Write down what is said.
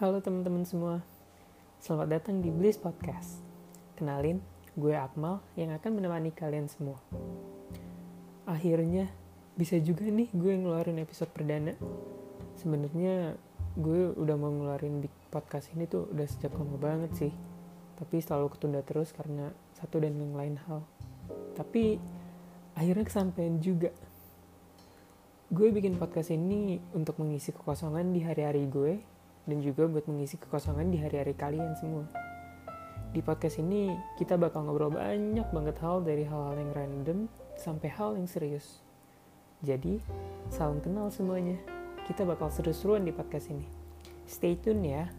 Halo teman-teman semua, selamat datang di Bliss Podcast. Kenalin, gue Akmal yang akan menemani kalian semua. Akhirnya, bisa juga nih gue ngeluarin episode perdana. Sebenarnya gue udah mau ngeluarin podcast ini tuh udah sejak lama banget sih. Tapi selalu ketunda terus karena satu dan yang lain hal. Tapi akhirnya kesampaian juga. Gue bikin podcast ini untuk mengisi kekosongan di hari-hari gue dan juga buat mengisi kekosongan di hari-hari kalian semua. Di podcast ini kita bakal ngobrol banyak banget hal dari hal-hal yang random sampai hal yang serius. Jadi, salam kenal semuanya. Kita bakal seru-seruan di podcast ini. Stay tune ya.